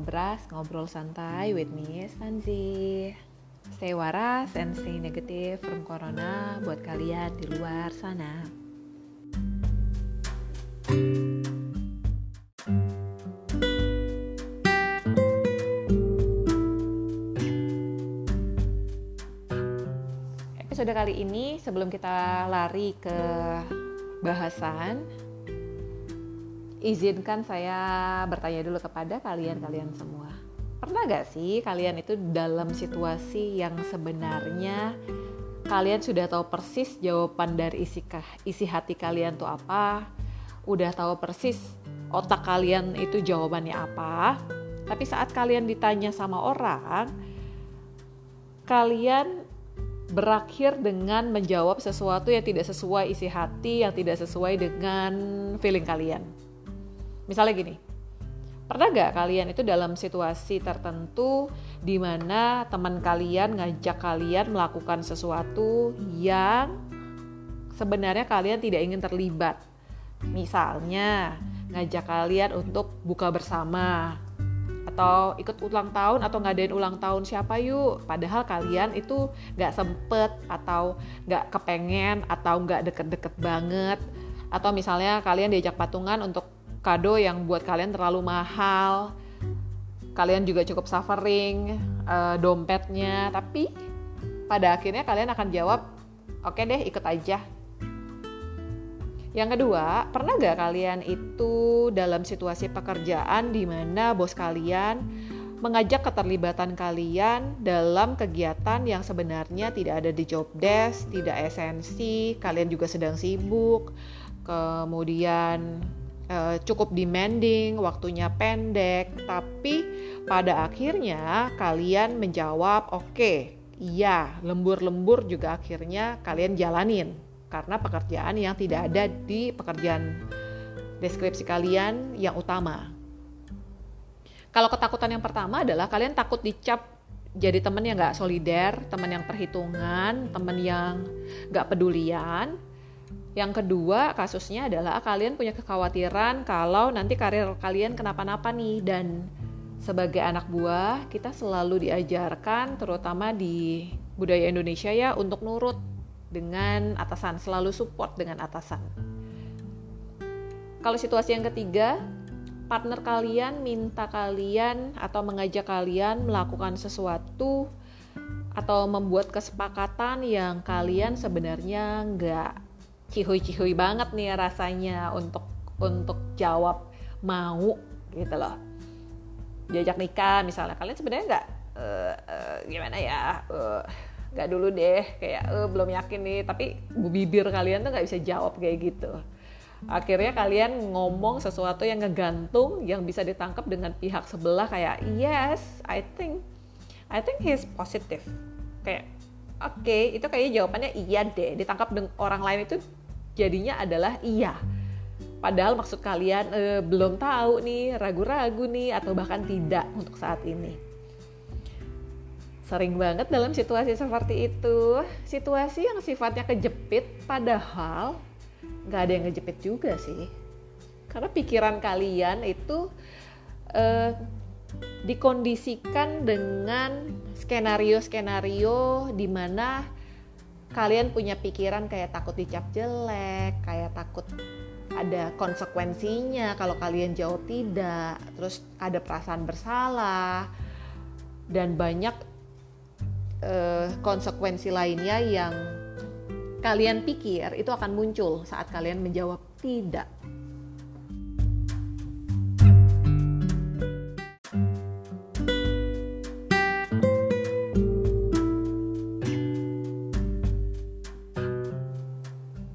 Ngobras, Ngobrol Santai with me, Stanzi. Stay waras and stay negatif from Corona buat kalian di luar sana. Episode kali ini sebelum kita lari ke bahasan izinkan saya bertanya dulu kepada kalian-kalian semua. Pernah gak sih kalian itu dalam situasi yang sebenarnya kalian sudah tahu persis jawaban dari isi, isi hati kalian tuh apa? Udah tahu persis otak kalian itu jawabannya apa? Tapi saat kalian ditanya sama orang, kalian berakhir dengan menjawab sesuatu yang tidak sesuai isi hati, yang tidak sesuai dengan feeling kalian. Misalnya gini, pernah gak kalian itu dalam situasi tertentu di mana teman kalian ngajak kalian melakukan sesuatu yang sebenarnya kalian tidak ingin terlibat? Misalnya ngajak kalian untuk buka bersama atau ikut ulang tahun atau ngadain ulang tahun siapa yuk padahal kalian itu gak sempet atau gak kepengen atau gak deket-deket banget atau misalnya kalian diajak patungan untuk kado yang buat kalian terlalu mahal. Kalian juga cukup suffering uh, dompetnya. Tapi pada akhirnya kalian akan jawab oke okay deh ikut aja. Yang kedua pernah gak kalian itu dalam situasi pekerjaan di mana bos kalian mengajak keterlibatan kalian dalam kegiatan yang sebenarnya tidak ada di job desk, tidak esensi, kalian juga sedang sibuk, kemudian uh, cukup demanding, waktunya pendek, tapi pada akhirnya kalian menjawab oke, okay, iya, lembur-lembur juga akhirnya kalian jalanin karena pekerjaan yang tidak ada di pekerjaan deskripsi kalian yang utama. Kalau ketakutan yang pertama adalah kalian takut dicap jadi teman yang nggak solider, teman yang perhitungan, teman yang nggak pedulian, yang kedua kasusnya adalah kalian punya kekhawatiran kalau nanti karir kalian kenapa-napa nih dan sebagai anak buah kita selalu diajarkan terutama di budaya Indonesia ya untuk nurut dengan atasan, selalu support dengan atasan. Kalau situasi yang ketiga, partner kalian minta kalian atau mengajak kalian melakukan sesuatu atau membuat kesepakatan yang kalian sebenarnya nggak cihuy-cihuy banget nih rasanya untuk untuk jawab mau gitu loh. Diajak nikah misalnya. Kalian sebenarnya nggak uh, uh, gimana ya uh, nggak dulu deh. Kayak belum yakin nih. Tapi bibir kalian tuh nggak bisa jawab kayak gitu. Akhirnya kalian ngomong sesuatu yang ngegantung yang bisa ditangkap dengan pihak sebelah kayak yes I think I think he's positive. Kayak oke okay, itu kayaknya jawabannya iya deh. Ditangkap dengan orang lain itu jadinya adalah iya. Padahal maksud kalian e, belum tahu nih, ragu-ragu nih, atau bahkan tidak untuk saat ini. Sering banget dalam situasi seperti itu, situasi yang sifatnya kejepit, padahal nggak ada yang ngejepit juga sih. Karena pikiran kalian itu e, dikondisikan dengan skenario-skenario di mana kalian punya pikiran kayak takut dicap jelek, kayak takut ada konsekuensinya kalau kalian jawab tidak, terus ada perasaan bersalah dan banyak uh, konsekuensi lainnya yang kalian pikir itu akan muncul saat kalian menjawab tidak.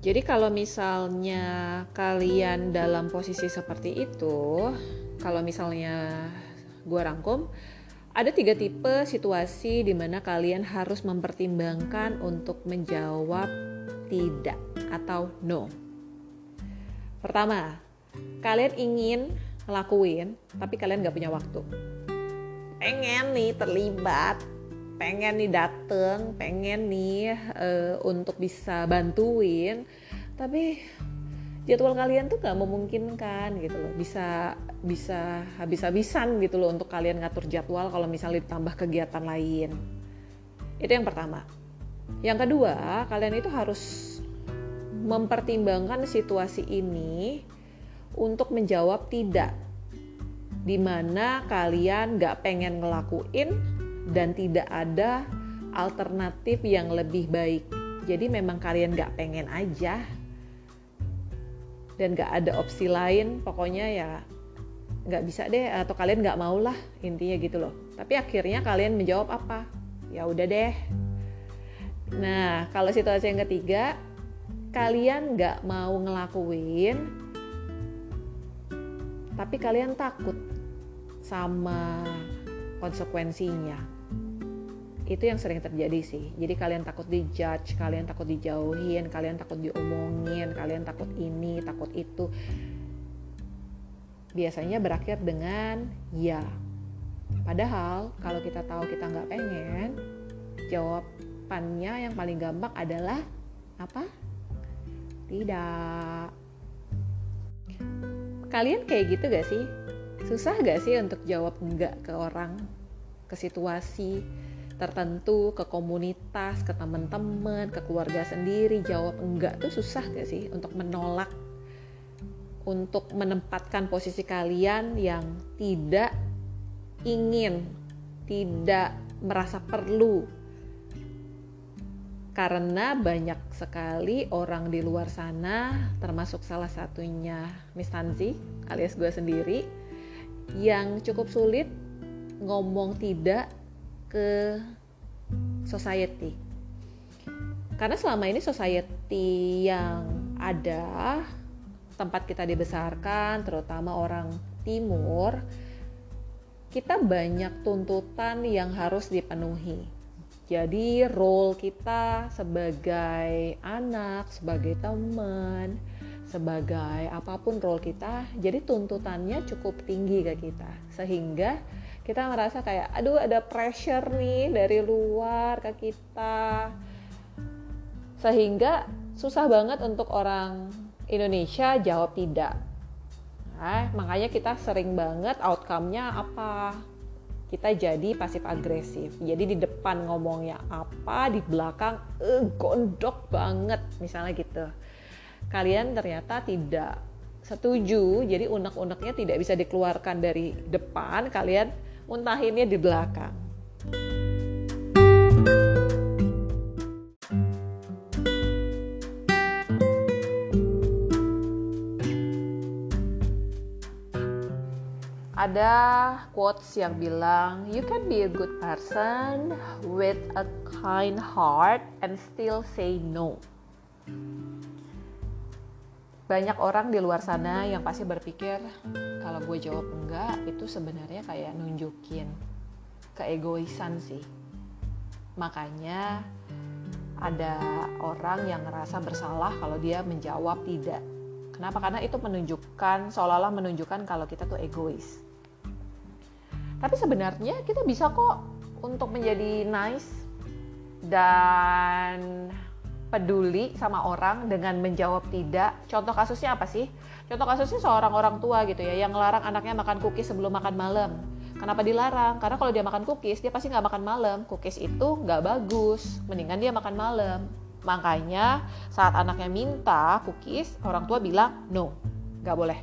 Jadi kalau misalnya kalian dalam posisi seperti itu, kalau misalnya gue rangkum, ada tiga tipe situasi di mana kalian harus mempertimbangkan untuk menjawab tidak atau no. Pertama, kalian ingin ngelakuin, tapi kalian gak punya waktu. Pengen nih terlibat, pengen nih dateng, pengen nih uh, untuk bisa bantuin, tapi jadwal kalian tuh gak memungkinkan gitu loh bisa bisa habis-habisan gitu loh untuk kalian ngatur jadwal kalau misalnya ditambah kegiatan lain. Itu yang pertama. Yang kedua, kalian itu harus mempertimbangkan situasi ini untuk menjawab tidak di mana kalian gak pengen ngelakuin dan tidak ada alternatif yang lebih baik. Jadi memang kalian gak pengen aja dan gak ada opsi lain. Pokoknya ya gak bisa deh atau kalian gak mau lah intinya gitu loh. Tapi akhirnya kalian menjawab apa? Ya udah deh. Nah kalau situasi yang ketiga kalian gak mau ngelakuin tapi kalian takut sama konsekuensinya itu yang sering terjadi sih. Jadi kalian takut dijudge kalian takut dijauhin kalian takut diomongin kalian takut ini takut itu. Biasanya berakhir dengan ya. Padahal kalau kita tahu kita nggak pengen jawabannya yang paling gampang adalah apa? Tidak. Kalian kayak gitu gak sih? Susah gak sih untuk jawab enggak ke orang ke situasi tertentu ke komunitas ke teman-teman ke keluarga sendiri jawab enggak tuh susah gak sih untuk menolak? Untuk menempatkan posisi kalian yang tidak ingin tidak merasa perlu. Karena banyak sekali orang di luar sana termasuk salah satunya Miss Tanzi alias gue sendiri yang cukup sulit ngomong tidak ke society. Karena selama ini society yang ada tempat kita dibesarkan, terutama orang timur, kita banyak tuntutan yang harus dipenuhi. Jadi role kita sebagai anak, sebagai teman, sebagai apa pun role kita jadi tuntutannya cukup tinggi ke kita sehingga kita merasa kayak aduh ada pressure nih dari luar ke kita. Sehingga susah banget untuk orang Indonesia jawab tidak. Nah, makanya kita sering banget outcome-nya apa? Kita jadi pasif agresif jadi di depan ngomongnya apa di belakang eh, gondok banget misalnya gitu. Kalian ternyata tidak setuju jadi unek-uneknya tidak bisa dikeluarkan dari depan kalian muntahinnya di belakang. Ada quotes yang bilang you can be a good person with a kind heart and still say no banyak orang di luar sana yang pasti berpikir kalau gue jawab enggak itu sebenarnya kayak nunjukin keegoisan sih. Makanya ada orang yang ngerasa bersalah kalau dia menjawab tidak. Kenapa? Karena itu menunjukkan seolah-olah menunjukkan kalau kita tuh egois. Tapi sebenarnya kita bisa kok untuk menjadi nice dan peduli sama orang dengan menjawab tidak. Contoh kasusnya apa sih? Contoh kasusnya seorang orang tua gitu ya yang ngelarang anaknya makan cookies sebelum makan malam. Kenapa dilarang? Karena kalau dia makan cookies dia pasti nggak makan malam. Cookies itu nggak bagus. Mendingan dia makan malam. Makanya saat anaknya minta cookies, orang tua bilang no, nggak boleh.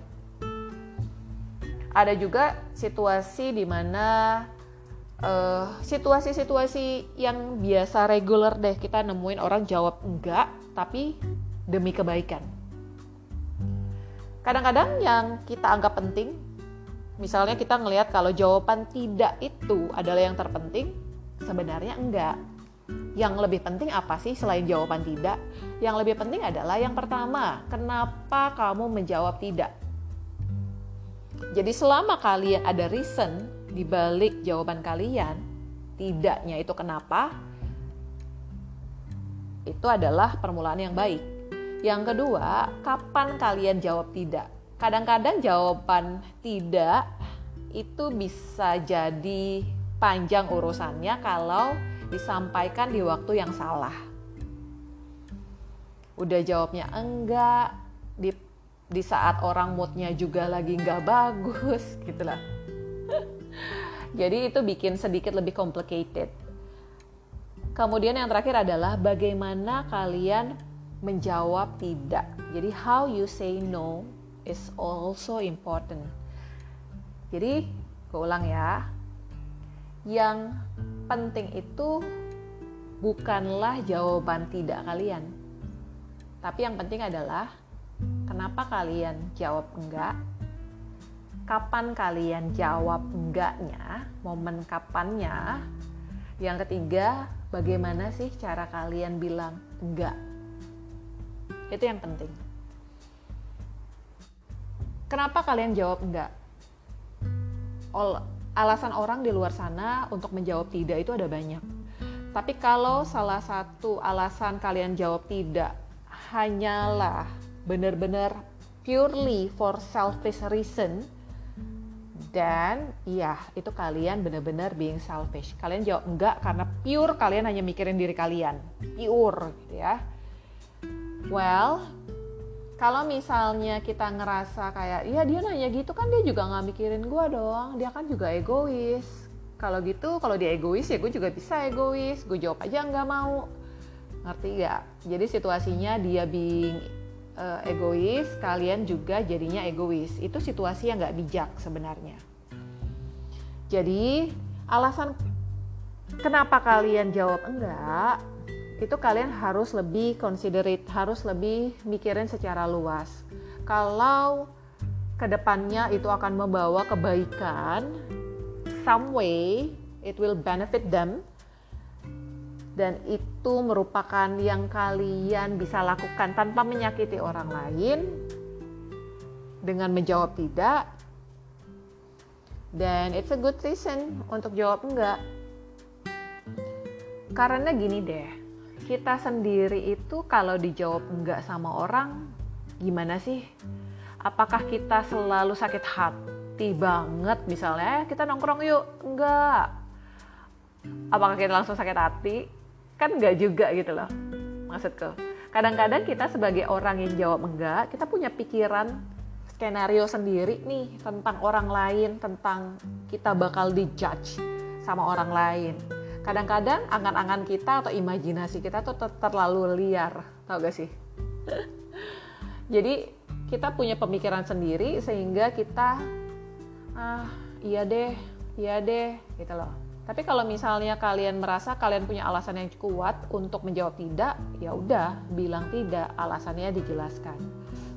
Ada juga situasi di mana situasi-situasi uh, yang biasa reguler deh kita nemuin orang jawab enggak tapi demi kebaikan. Kadang-kadang yang kita anggap penting, misalnya kita ngelihat kalau jawaban tidak itu adalah yang terpenting, sebenarnya enggak. Yang lebih penting apa sih selain jawaban tidak? Yang lebih penting adalah yang pertama, kenapa kamu menjawab tidak? Jadi selama kalian ada reason di balik jawaban kalian, tidaknya itu kenapa? Itu adalah permulaan yang baik. Yang kedua, kapan kalian jawab tidak? Kadang-kadang jawaban tidak itu bisa jadi panjang urusannya kalau disampaikan di waktu yang salah. Udah jawabnya enggak, di di saat orang moodnya juga lagi nggak bagus gitulah jadi itu bikin sedikit lebih complicated. Kemudian yang terakhir adalah bagaimana kalian menjawab tidak. Jadi how you say no is also important. Jadi gue ulang ya. Yang penting itu bukanlah jawaban tidak kalian. Tapi yang penting adalah Kenapa kalian jawab enggak? Kapan kalian jawab enggaknya? Momen kapannya? Yang ketiga, bagaimana sih cara kalian bilang enggak? Itu yang penting. Kenapa kalian jawab enggak? alasan orang di luar sana untuk menjawab tidak itu ada banyak. Tapi kalau salah satu alasan kalian jawab tidak hanyalah benar-benar purely for selfish reason dan iya itu kalian benar-benar being selfish. Kalian jawab enggak karena pure kalian hanya mikirin diri kalian. Pure gitu ya. Well kalau misalnya kita ngerasa kayak iya dia nanya gitu kan dia juga nggak mikirin gue dong. Dia kan juga egois. Kalau gitu kalau dia egois ya gue juga bisa egois. Gue jawab aja nggak mau. Ngerti gak jadi situasinya dia being uh, egois, kalian juga jadinya egois. Itu situasi yang nggak bijak sebenarnya. Jadi alasan kenapa kalian jawab enggak, itu kalian harus lebih considerate, harus lebih mikirin secara luas. Kalau ke depannya itu akan membawa kebaikan, some way it will benefit them, dan itu merupakan yang kalian bisa lakukan tanpa menyakiti orang lain. Dengan menjawab tidak. Dan it's a good reason untuk jawab enggak. Karena gini deh kita sendiri itu kalau dijawab enggak sama orang gimana sih? Apakah kita selalu sakit hati banget misalnya eh, kita nongkrong yuk. Enggak. Apakah kita langsung sakit hati kan enggak juga gitu loh maksudku. Kadang-kadang kita sebagai orang yang jawab enggak kita punya pikiran skenario sendiri nih tentang orang lain tentang kita bakal dijudge sama orang lain. Kadang-kadang angan-angan kita atau imajinasi kita tuh ter terlalu liar tau gak sih? Jadi kita punya pemikiran sendiri sehingga kita ah iya deh iya deh gitu loh tapi kalau misalnya kalian merasa kalian punya alasan yang kuat untuk menjawab tidak, ya udah bilang tidak, alasannya dijelaskan.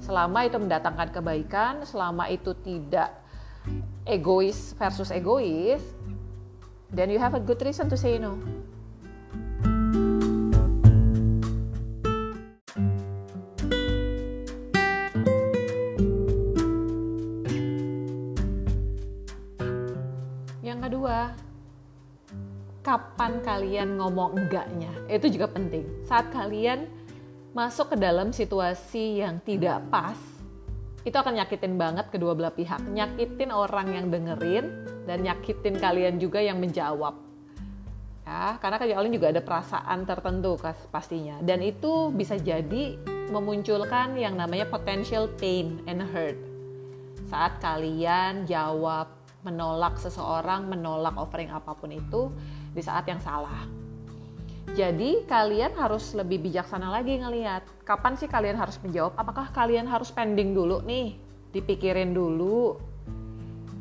Selama itu mendatangkan kebaikan, selama itu tidak egois versus egois, then you have a good reason to say no. Kapan kalian ngomong enggaknya. Itu juga penting. Saat kalian masuk ke dalam situasi yang tidak pas itu akan nyakitin banget kedua belah pihak. Nyakitin orang yang dengerin dan nyakitin kalian juga yang menjawab. Ya karena kalian juga ada perasaan tertentu pastinya. Dan itu bisa jadi memunculkan yang namanya potential pain and hurt. Saat kalian jawab menolak seseorang menolak offering apa pun itu di saat yang salah. Jadi kalian harus lebih bijaksana lagi ngelihat kapan sih kalian harus menjawab. Apakah kalian harus pending dulu nih, dipikirin dulu,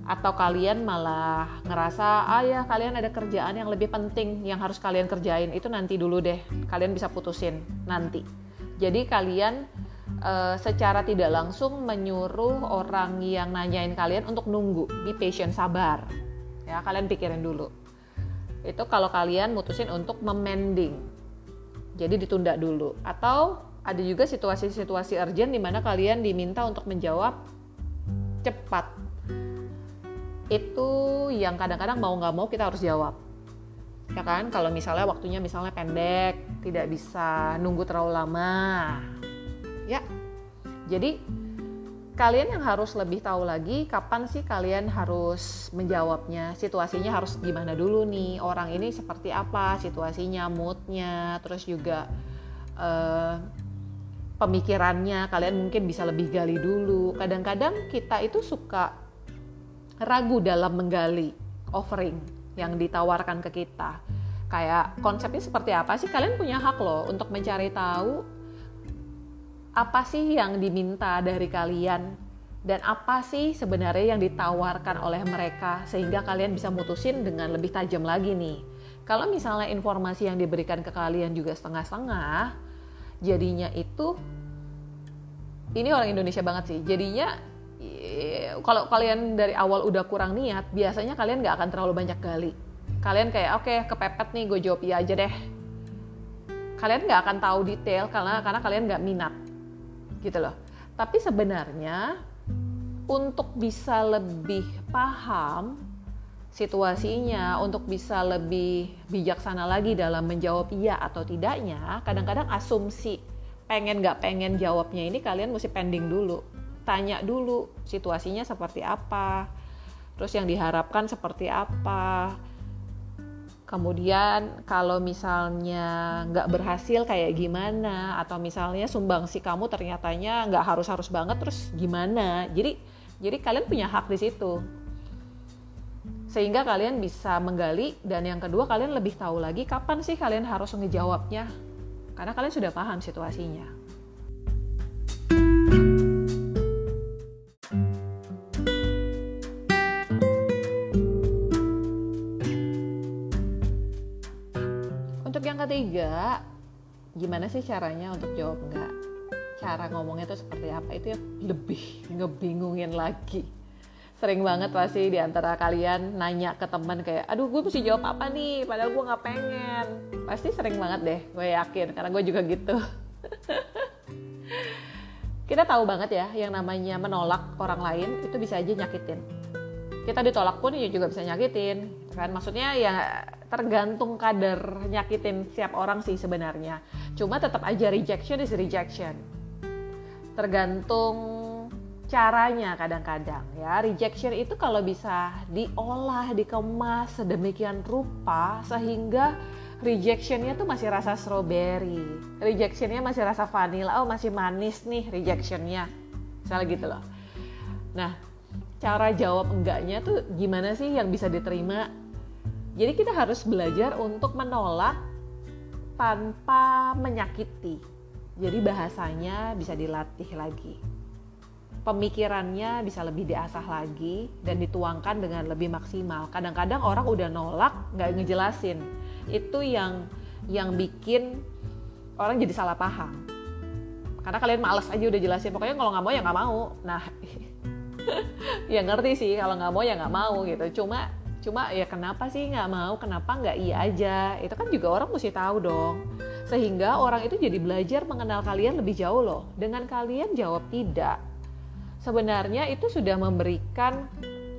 atau kalian malah ngerasa ah ya kalian ada kerjaan yang lebih penting yang harus kalian kerjain itu nanti dulu deh. Kalian bisa putusin nanti. Jadi kalian uh, secara tidak langsung menyuruh orang yang nanyain kalian untuk nunggu, be patient, sabar. Ya, kalian pikirin dulu itu kalau kalian mutusin untuk memending. Jadi ditunda dulu. Atau ada juga situasi-situasi urgent di mana kalian diminta untuk menjawab cepat. Itu yang kadang-kadang mau nggak mau kita harus jawab. Ya kan? Kalau misalnya waktunya misalnya pendek tidak bisa nunggu terlalu lama. Ya. Jadi kalian yang harus lebih tahu lagi kapan sih kalian harus menjawabnya? Situasinya harus gimana dulu nih? Orang ini seperti apa? Situasinya moodnya terus juga uh, pemikirannya. Kalian mungkin bisa lebih gali dulu. Kadang-kadang kita itu suka ragu dalam menggali offering yang ditawarkan ke kita. Kayak konsepnya seperti apa sih? Kalian punya hak loh untuk mencari tahu apa sih yang diminta dari kalian dan apa sih sebenarnya yang ditawarkan oleh mereka sehingga kalian bisa mutusin dengan lebih tajam lagi nih. Kalau misalnya informasi yang diberikan ke kalian juga setengah-setengah, jadinya itu ini orang Indonesia banget sih. Jadinya kalau kalian dari awal udah kurang niat, biasanya kalian nggak akan terlalu banyak gali. Kalian kayak oke okay, kepepet nih, gue jawab iya aja deh. Kalian nggak akan tahu detail karena karena kalian nggak minat, gitu loh. Tapi sebenarnya untuk bisa lebih paham situasinya, untuk bisa lebih bijaksana lagi dalam menjawab iya atau tidaknya, kadang-kadang asumsi pengen nggak pengen jawabnya ini kalian mesti pending dulu, tanya dulu situasinya seperti apa, terus yang diharapkan seperti apa. Kemudian kalau misalnya nggak berhasil kayak gimana, atau misalnya sumbangsi kamu ternyatanya nggak harus harus banget, terus gimana? Jadi jadi kalian punya hak di situ. Sehingga kalian bisa menggali dan yang kedua kalian lebih tahu lagi kapan sih kalian harus ngejawabnya. Karena kalian sudah paham situasinya. Ketiga, gimana sih caranya untuk jawab enggak? cara ngomongnya itu seperti apa? Itu yang lebih ngebingungin lagi. Sering banget pasti di antara kalian nanya ke teman kayak aduh gue mesti jawab apa nih? Padahal gue nggak pengen. Pasti sering banget deh gue yakin karena gue juga gitu. Kita tahu banget ya yang namanya menolak orang lain itu bisa aja nyakitin. Kita ditolak pun ya juga bisa nyakitin kan? Maksudnya ya tergantung kadar nyakitin siap orang sih sebenarnya. Cuma tetap aja rejection is rejection. Tergantung caranya kadang-kadang ya. Rejection itu kalau bisa diolah dikemas sedemikian rupa sehingga rejectionnya tuh masih rasa strawberry. Rejectionnya masih rasa vanilla. Oh masih manis nih rejectionnya. Misalnya gitu loh. Nah cara jawab enggaknya tuh gimana sih yang bisa diterima jadi kita harus belajar untuk menolak tanpa menyakiti jadi bahasanya bisa dilatih lagi. Pemikirannya bisa lebih diasah lagi dan dituangkan dengan lebih maksimal. Kadang-kadang orang udah nolak, nggak ngejelasin. Itu yang yang bikin orang jadi salah paham. Karena kalian males aja udah jelasin. Pokoknya kalau nggak mau ya nggak mau. Nah, ya ngerti sih kalau nggak mau ya nggak mau gitu. Cuma cuma ya kenapa sih nggak mau? Kenapa nggak iya aja? Itu kan juga orang mesti tahu dong sehingga orang itu jadi belajar mengenal kalian lebih jauh loh. Dengan kalian jawab tidak, sebenarnya itu sudah memberikan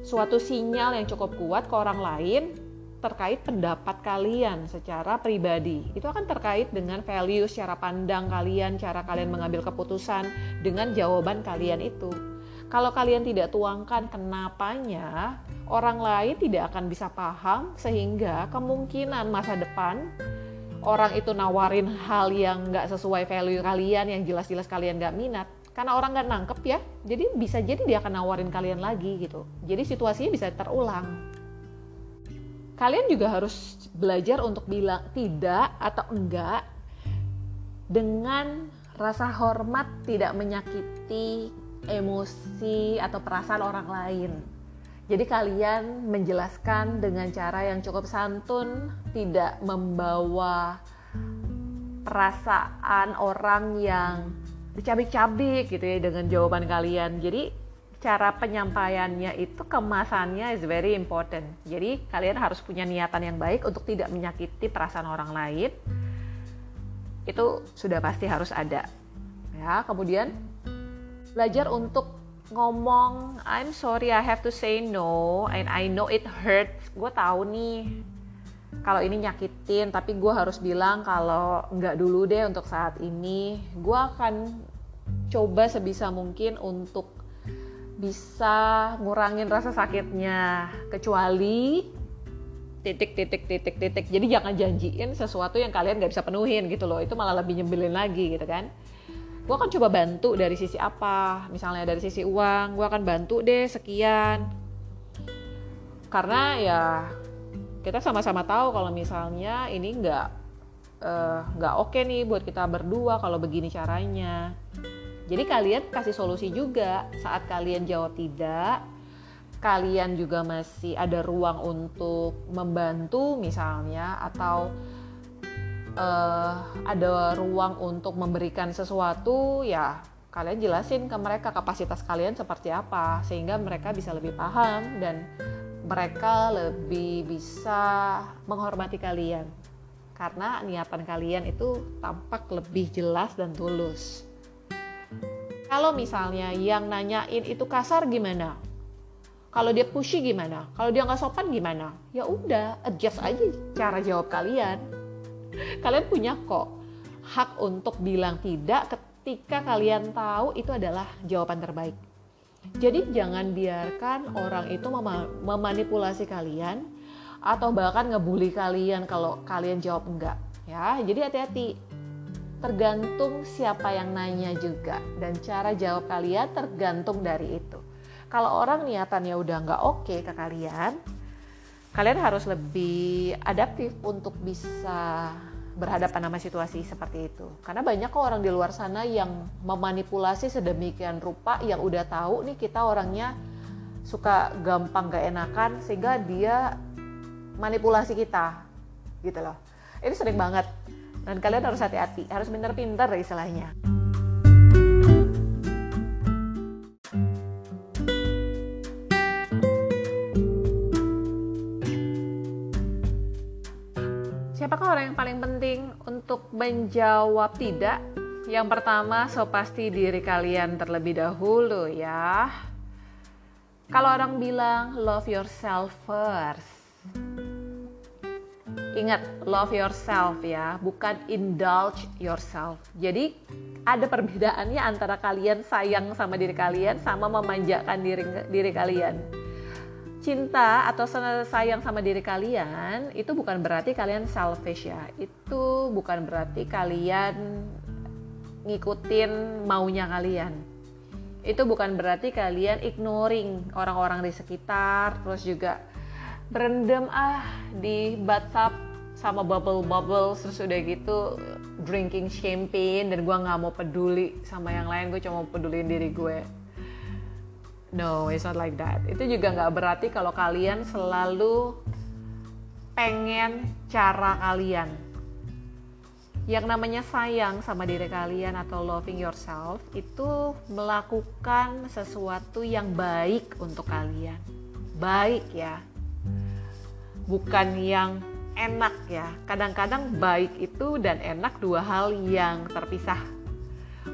suatu sinyal yang cukup kuat ke orang lain terkait pendapat kalian secara pribadi. Itu akan terkait dengan value, cara pandang kalian, cara kalian mengambil keputusan dengan jawaban kalian itu. Kalau kalian tidak tuangkan kenapanya, orang lain tidak akan bisa paham sehingga kemungkinan masa depan orang itu nawarin hal yang nggak sesuai value kalian yang jelas-jelas kalian nggak minat karena orang nggak nangkep ya. Jadi bisa jadi dia akan nawarin kalian lagi gitu. Jadi situasinya bisa terulang. Kalian juga harus belajar untuk bilang tidak atau enggak dengan rasa hormat tidak menyakiti emosi atau perasaan orang lain jadi kalian menjelaskan dengan cara yang cukup santun, tidak membawa perasaan orang yang dicabik-cabik gitu ya dengan jawaban kalian. Jadi cara penyampaiannya itu kemasannya is very important. Jadi kalian harus punya niatan yang baik untuk tidak menyakiti perasaan orang lain. Itu sudah pasti harus ada. Ya, kemudian belajar untuk ngomong I'm sorry I have to say no and I know it hurts. Gue tahu nih kalau ini nyakitin tapi gue harus bilang kalau nggak dulu deh untuk saat ini. Gue akan coba sebisa mungkin untuk bisa ngurangin rasa sakitnya kecuali titik titik titik titik. Jadi jangan janjiin sesuatu yang kalian nggak bisa penuhin gitu loh. Itu malah lebih nyebelin lagi gitu kan gue akan coba bantu dari sisi apa? Misalnya dari sisi uang gue akan bantu deh sekian. Karena ya kita sama-sama tahu kalau misalnya ini nggak eh, nggak uh, oke nih buat kita berdua kalau begini caranya. Jadi kalian kasih solusi juga. Saat kalian jawab tidak kalian juga masih ada ruang untuk membantu misalnya atau uh, ada ruang untuk memberikan sesuatu ya kalian jelasin ke mereka kapasitas kalian seperti apa sehingga mereka bisa lebih paham dan mereka lebih bisa menghormati kalian karena niatan kalian itu tampak lebih jelas dan tulus. Kalau misalnya yang nanyain itu kasar gimana? Kalau dia pushy gimana? Kalau dia nggak sopan gimana? Ya udah, adjust aja cara jawab kalian. Kalian punya kok hak untuk bilang tidak ketika kalian tahu itu adalah jawaban terbaik. Jadi jangan biarkan orang itu mem memanipulasi kalian atau bahkan ngebully kalian kalau kalian jawab enggak. Ya, jadi hati-hati. Tergantung siapa yang nanya juga dan cara jawab kalian tergantung dari itu. Kalau orang niatannya udah nggak oke okay ke kalian, kalian harus lebih adaptif untuk bisa berhadapan sama situasi seperti itu. Karena banyak kok orang di luar sana yang memanipulasi sedemikian rupa yang udah tahu nih kita orangnya suka gampang gak enakan sehingga dia manipulasi kita gitu loh. Ini sering banget dan kalian harus hati-hati, harus pinter-pinter istilahnya. Yang paling penting untuk menjawab tidak? Yang pertama, so pasti diri kalian terlebih dahulu ya. Kalau orang bilang love yourself first. Ingat, love yourself ya, bukan indulge yourself. Jadi ada perbedaannya antara kalian sayang sama diri kalian sama memanjakan diri diri kalian cinta atau sayang sama diri kalian itu bukan berarti kalian selfish ya. Itu bukan berarti kalian ngikutin maunya kalian. Itu bukan berarti kalian ignoring orang-orang di sekitar, terus juga berendam ah di bathtub sama bubble-bubble terus udah gitu drinking champagne dan gue nggak mau peduli sama yang lain gue cuma mau peduliin diri gue No, it's not like that. Itu juga nggak berarti kalau kalian selalu pengen cara kalian. Yang namanya sayang sama diri kalian atau loving yourself itu melakukan sesuatu yang baik untuk kalian. Baik ya. Bukan yang enak ya. Kadang-kadang baik itu dan enak dua hal yang terpisah.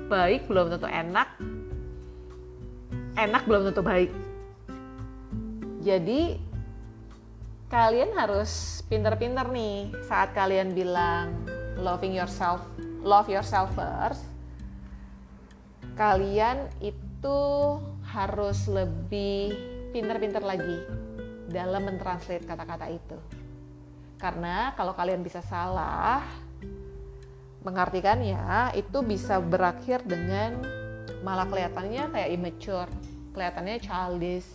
Baik belum tentu enak, enak belum tentu baik. Jadi kalian harus pinter-pinter nih saat kalian bilang loving yourself, love yourself first. Kalian itu harus lebih pinter-pinter lagi dalam mentranslate kata-kata itu. Karena kalau kalian bisa salah mengartikannya, itu bisa berakhir dengan malah kelihatannya kayak immature kelihatannya childish.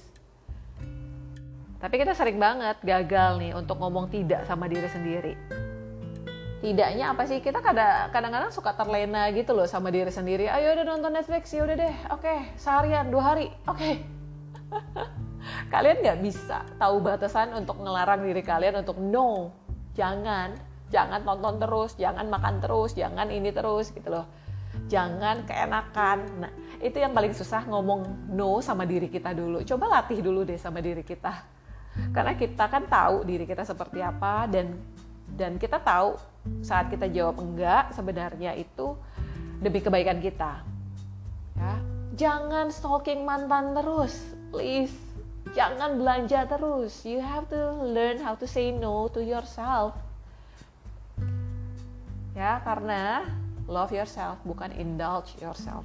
Tapi kita sering banget gagal nih untuk ngomong tidak sama diri sendiri. Tidaknya apa sih? Kita kadang-kadang suka terlena gitu loh sama diri sendiri. Ayo udah nonton Netflix ya udah deh. Oke okay, seharian dua hari. Oke. Okay. kalian nggak bisa tahu batasan untuk ngelarang diri kalian untuk no jangan. Jangan tonton terus. Jangan makan terus. Jangan ini terus gitu loh jangan keenakan. Nah, itu yang paling susah ngomong no sama diri kita dulu. Coba latih dulu deh sama diri kita. Karena kita kan tahu diri kita seperti apa dan dan kita tahu saat kita jawab enggak sebenarnya itu demi kebaikan kita. Ya. Jangan stalking mantan terus, please. Jangan belanja terus. You have to learn how to say no to yourself. Ya, karena love yourself bukan indulge yourself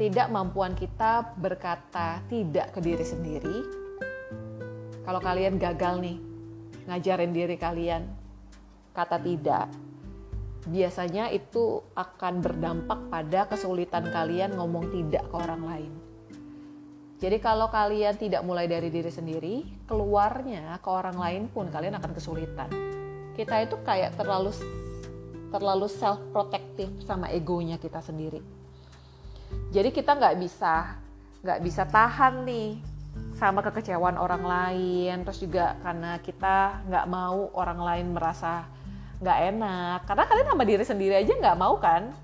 ketidakmampuan kita berkata tidak ke diri sendiri. Kalau kalian gagal nih ngajarin diri kalian kata tidak, biasanya itu akan berdampak pada kesulitan kalian ngomong tidak ke orang lain. Jadi kalau kalian tidak mulai dari diri sendiri, keluarnya ke orang lain pun kalian akan kesulitan. Kita itu kayak terlalu terlalu self protective sama egonya kita sendiri. Jadi kita nggak bisa nggak bisa tahan nih sama kekecewaan orang lain, terus juga karena kita nggak mau orang lain merasa nggak enak karena kalian sama diri sendiri aja nggak mau kan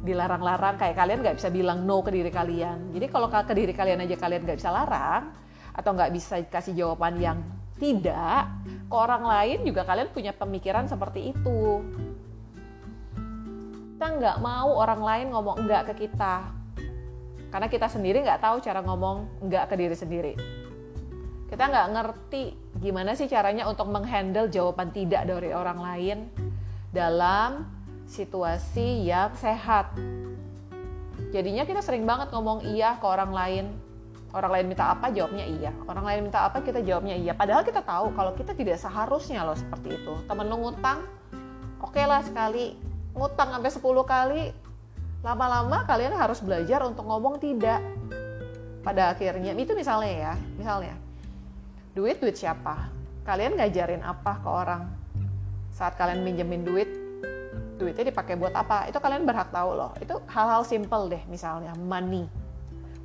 dilarang-larang kayak kalian nggak bisa bilang no ke diri kalian. Jadi kalau ke diri kalian aja kalian nggak bisa larang atau nggak bisa kasih jawaban yang tidak ke orang lain juga kalian punya pemikiran seperti itu. Kita nggak mau orang lain ngomong enggak ke kita. Karena kita sendiri nggak tahu cara ngomong enggak ke diri sendiri. Kita nggak ngerti gimana sih caranya untuk menghandle jawaban tidak dari orang lain dalam situasi yang sehat. Jadinya kita sering banget ngomong iya ke orang lain. Orang lain minta apa, jawabnya iya. Orang lain minta apa, kita jawabnya iya. Padahal kita tahu kalau kita tidak seharusnya loh seperti itu. Temen lu ngutang, oke okay lah sekali. Ngutang sampai 10 kali, lama-lama kalian harus belajar untuk ngomong tidak. Pada akhirnya, itu misalnya ya, misalnya duit duit siapa kalian ngajarin apa ke orang saat kalian minjemin duit duitnya dipakai buat apa? Itu kalian berhak tahu loh. Itu hal-hal simple deh misalnya money.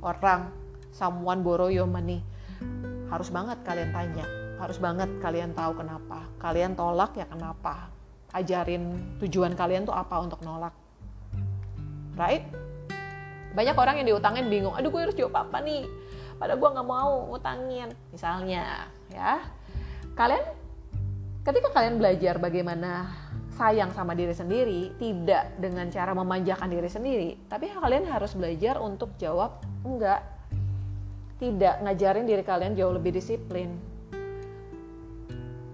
Orang someone borrow your money. Harus banget kalian tanya. Harus banget kalian tahu kenapa. Kalian tolak ya kenapa? Ajarin tujuan kalian tuh apa untuk nolak? Right? Banyak orang yang diutangin bingung. Aduh gue harus jawab apa nih? Pada gue nggak mau ngutangin. Misalnya ya. Kalian ketika kalian belajar bagaimana sayang sama diri sendiri tidak dengan cara memanjakan diri sendiri tapi kalian harus belajar untuk jawab enggak. Tidak ngajarin diri kalian jauh lebih disiplin.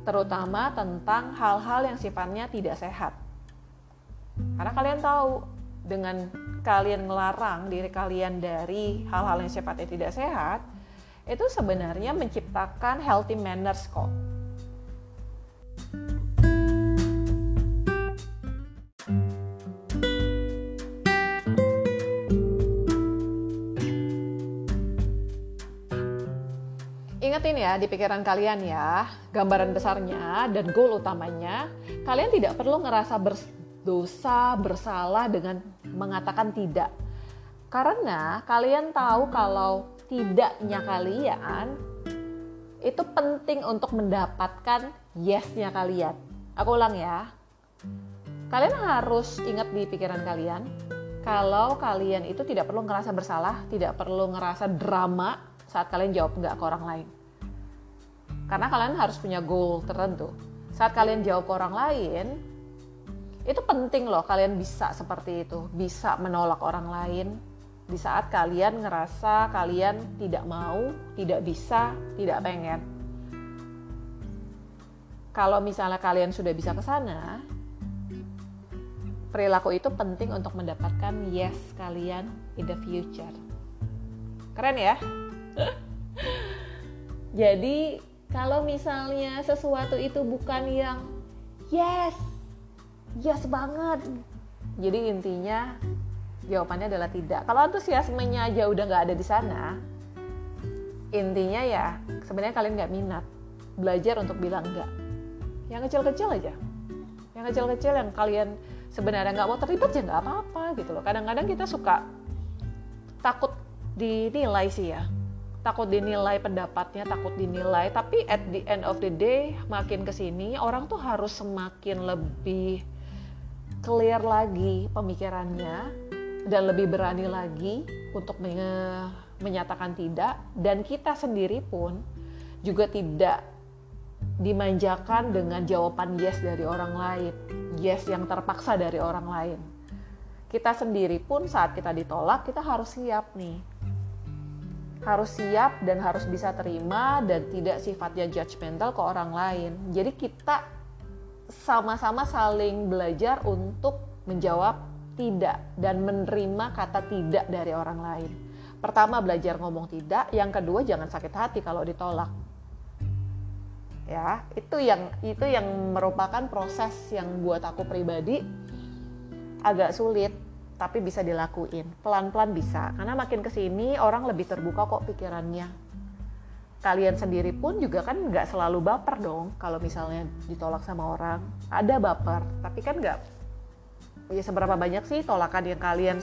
Terutama tentang hal-hal yang sifatnya tidak sehat. Karena kalian tahu dengan kalian melarang diri kalian dari hal-hal yang sifatnya tidak sehat, itu sebenarnya menciptakan healthy manners kok. Ya di pikiran kalian ya, gambaran besarnya dan goal utamanya, kalian tidak perlu ngerasa berdosa, bersalah dengan mengatakan tidak. Karena kalian tahu kalau tidaknya kalian itu penting untuk mendapatkan yesnya kalian. Aku ulang ya. Kalian harus ingat di pikiran kalian kalau kalian itu tidak perlu ngerasa bersalah, tidak perlu ngerasa drama saat kalian jawab enggak ke orang lain. Karena kalian harus punya goal tertentu. Saat kalian jawab ke orang lain, itu penting loh kalian bisa seperti itu, bisa menolak orang lain di saat kalian ngerasa kalian tidak mau, tidak bisa, tidak pengen. Kalau misalnya kalian sudah bisa ke sana, perilaku itu penting untuk mendapatkan yes kalian in the future. Keren ya? Jadi kalau misalnya sesuatu itu bukan yang yes, yes banget. Jadi intinya jawabannya adalah tidak. Kalau antusiasmenya aja udah nggak ada di sana intinya ya sebenarnya kalian nggak minat belajar untuk bilang enggak yang kecil-kecil aja. Yang kecil-kecil yang kalian sebenarnya nggak mau terlibat ya nggak apa-apa gitu loh. Kadang-kadang kita suka takut dinilai sih ya takut dinilai pendapatnya, takut dinilai. Tapi at the end of the day, makin ke sini orang tuh harus semakin lebih clear lagi pemikirannya dan lebih berani lagi untuk menyatakan tidak. Dan kita sendiri pun juga tidak dimanjakan dengan jawaban yes dari orang lain yes yang terpaksa dari orang lain. Kita sendiri pun saat kita ditolak kita harus siap nih harus siap dan harus bisa terima dan tidak sifatnya judgmental ke orang lain jadi kita sama-sama saling belajar untuk menjawab tidak dan menerima kata tidak dari orang lain. Pertama belajar ngomong tidak, yang kedua jangan sakit hati kalau ditolak. Ya, itu yang itu yang merupakan proses yang buat aku pribadi agak sulit tapi bisa dilakuin. Pelan-pelan bisa. Karena makin ke sini orang lebih terbuka kok pikirannya. Kalian sendiri pun juga kan nggak selalu baper dong kalau misalnya ditolak sama orang. Ada baper, tapi kan nggak ya seberapa banyak sih tolakan yang kalian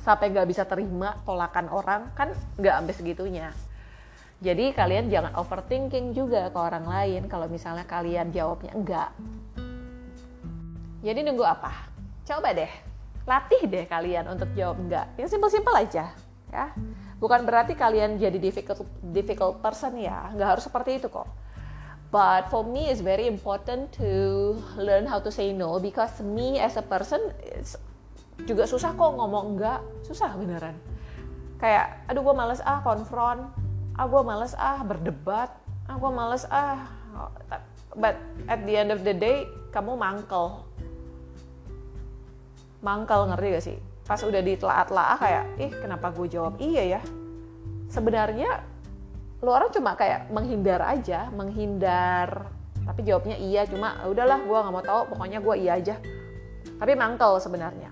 sampai nggak bisa terima tolakan orang kan nggak sampai segitunya jadi kalian jangan overthinking juga ke orang lain kalau misalnya kalian jawabnya enggak jadi nunggu apa coba deh latih deh kalian untuk jawab enggak. Yang simpel-simpel aja ya. Bukan berarti kalian jadi difficult difficult person ya. Nggak harus seperti itu kok. But for me, it's very important to learn how to say no because me as a person juga susah kok ngomong enggak, susah beneran. Kayak, aduh gue males ah konfront, ah gue males ah berdebat, ah gue males ah. But at the end of the day, kamu mangkel. Mangkel ngerti gak sih? Pas udah ditelaat-laah kayak, ih kenapa gue jawab iya ya? Sebenarnya lu orang cuma kayak menghindar aja menghindar tapi jawabnya iya cuma ah, udahlah gue nggak mau tahu pokoknya gue iya aja tapi mangkel sebenarnya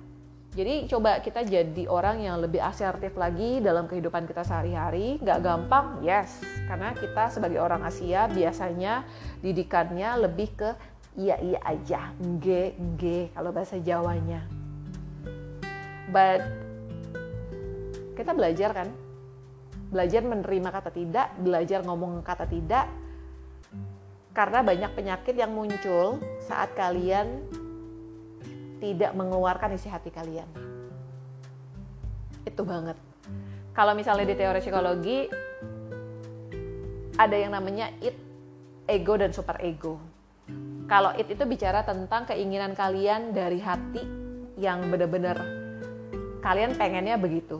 jadi coba kita jadi orang yang lebih asertif lagi dalam kehidupan kita sehari-hari nggak gampang yes karena kita sebagai orang Asia biasanya didikannya lebih ke iya iya aja nge nge kalau bahasa Jawanya but kita belajar kan belajar menerima kata tidak, belajar ngomong kata tidak, karena banyak penyakit yang muncul saat kalian tidak mengeluarkan isi hati kalian. Itu banget. Kalau misalnya di teori psikologi, ada yang namanya it, ego, dan super ego. Kalau it itu bicara tentang keinginan kalian dari hati yang benar-benar kalian pengennya begitu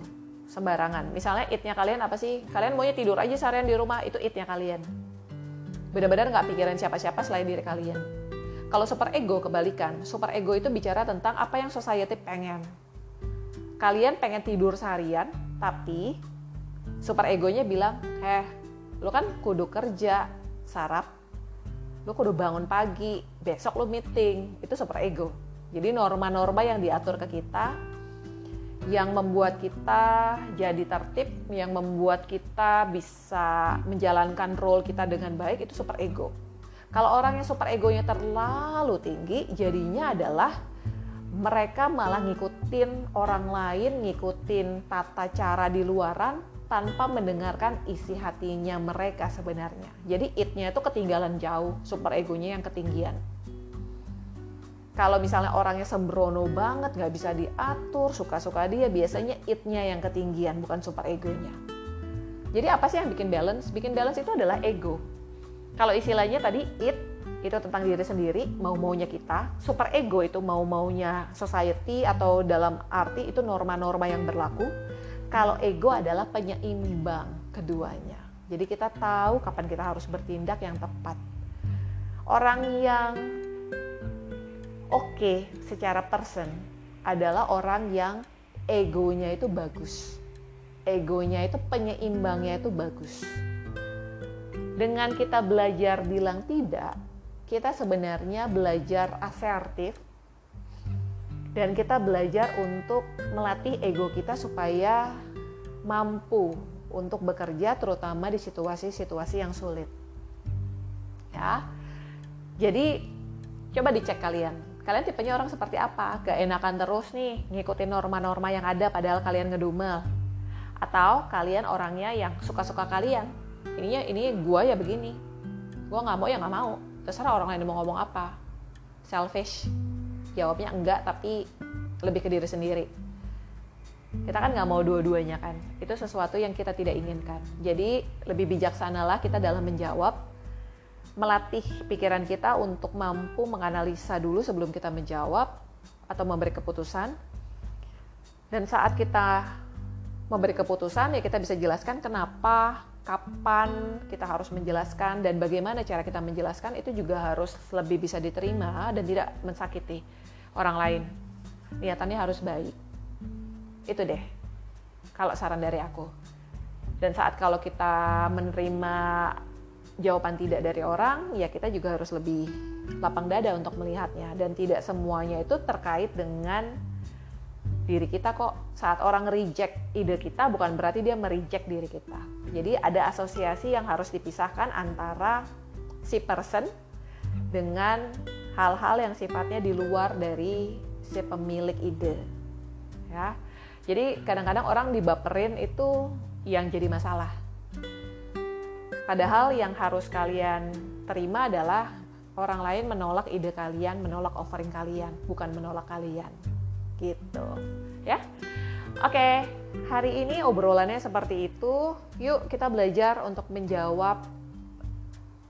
sembarangan. Misalnya itnya kalian apa sih? Kalian maunya tidur aja seharian di rumah, itu itnya kalian. Benar-benar nggak pikiran siapa-siapa selain diri kalian. Kalau super ego kebalikan, super ego itu bicara tentang apa yang society pengen. Kalian pengen tidur seharian, tapi super egonya bilang, heh, lo kan kudu kerja, sarap, lo kudu bangun pagi, besok lo meeting, itu super ego. Jadi norma-norma yang diatur ke kita yang membuat kita jadi tertib, yang membuat kita bisa menjalankan role kita dengan baik itu super ego. Kalau orang yang super egonya terlalu tinggi, jadinya adalah mereka malah ngikutin orang lain, ngikutin tata cara di luaran tanpa mendengarkan isi hatinya mereka sebenarnya. Jadi itnya itu ketinggalan jauh, super egonya yang ketinggian kalau misalnya orangnya sembrono banget nggak bisa diatur suka-suka dia biasanya itnya yang ketinggian bukan super egonya. Jadi apa sih yang bikin balance? Bikin balance itu adalah ego. Kalau istilahnya tadi it itu tentang diri sendiri mau maunya kita super ego itu mau maunya society atau dalam arti itu norma-norma yang berlaku. Kalau ego adalah penyeimbang keduanya. Jadi kita tahu kapan kita harus bertindak yang tepat. Orang yang oke okay, secara person adalah orang yang egonya itu bagus. Egonya itu penyeimbangnya itu bagus. Dengan kita belajar bilang tidak, kita sebenarnya belajar asertif dan kita belajar untuk melatih ego kita supaya mampu untuk bekerja terutama di situasi-situasi yang sulit. Ya. Jadi coba dicek kalian kalian tipenya orang seperti apa? Gak enakan terus nih ngikutin norma-norma yang ada padahal kalian ngedumel. Atau kalian orangnya yang suka-suka kalian. Ininya ini gue ya begini. Gue nggak mau ya nggak mau. Terserah orang lain mau ngomong apa. Selfish. Jawabnya enggak tapi lebih ke diri sendiri. Kita kan nggak mau dua-duanya kan. Itu sesuatu yang kita tidak inginkan. Jadi lebih bijaksanalah kita dalam menjawab melatih pikiran kita untuk mampu menganalisa dulu sebelum kita menjawab atau memberi keputusan. Dan saat kita memberi keputusan ya kita bisa jelaskan kenapa, kapan kita harus menjelaskan dan bagaimana cara kita menjelaskan itu juga harus lebih bisa diterima dan tidak mensakiti orang lain. niatannya harus baik itu deh kalau saran dari aku dan saat kalau kita menerima jawaban tidak dari orang ya kita juga harus lebih lapang dada untuk melihatnya. Dan tidak semuanya itu terkait dengan diri kita kok. Saat orang reject ide kita bukan berarti dia mereject diri kita. Jadi ada asosiasi yang harus dipisahkan antara si person dengan hal-hal yang sifatnya di luar dari si pemilik ide ya. Jadi kadang-kadang orang dibaperin itu yang jadi masalah padahal yang harus kalian terima adalah orang lain menolak ide kalian menolak offering kalian bukan menolak kalian gitu ya Oke, hari ini obrolannya seperti itu. Yuk kita belajar untuk menjawab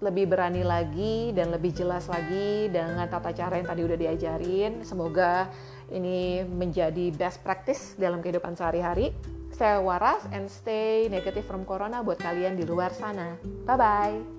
lebih berani lagi dan lebih jelas lagi dengan tata cara yang tadi udah diajarin. Semoga ini menjadi best practice dalam kehidupan sehari-hari. Saya waras and stay negative from corona buat kalian di luar sana. Bye bye.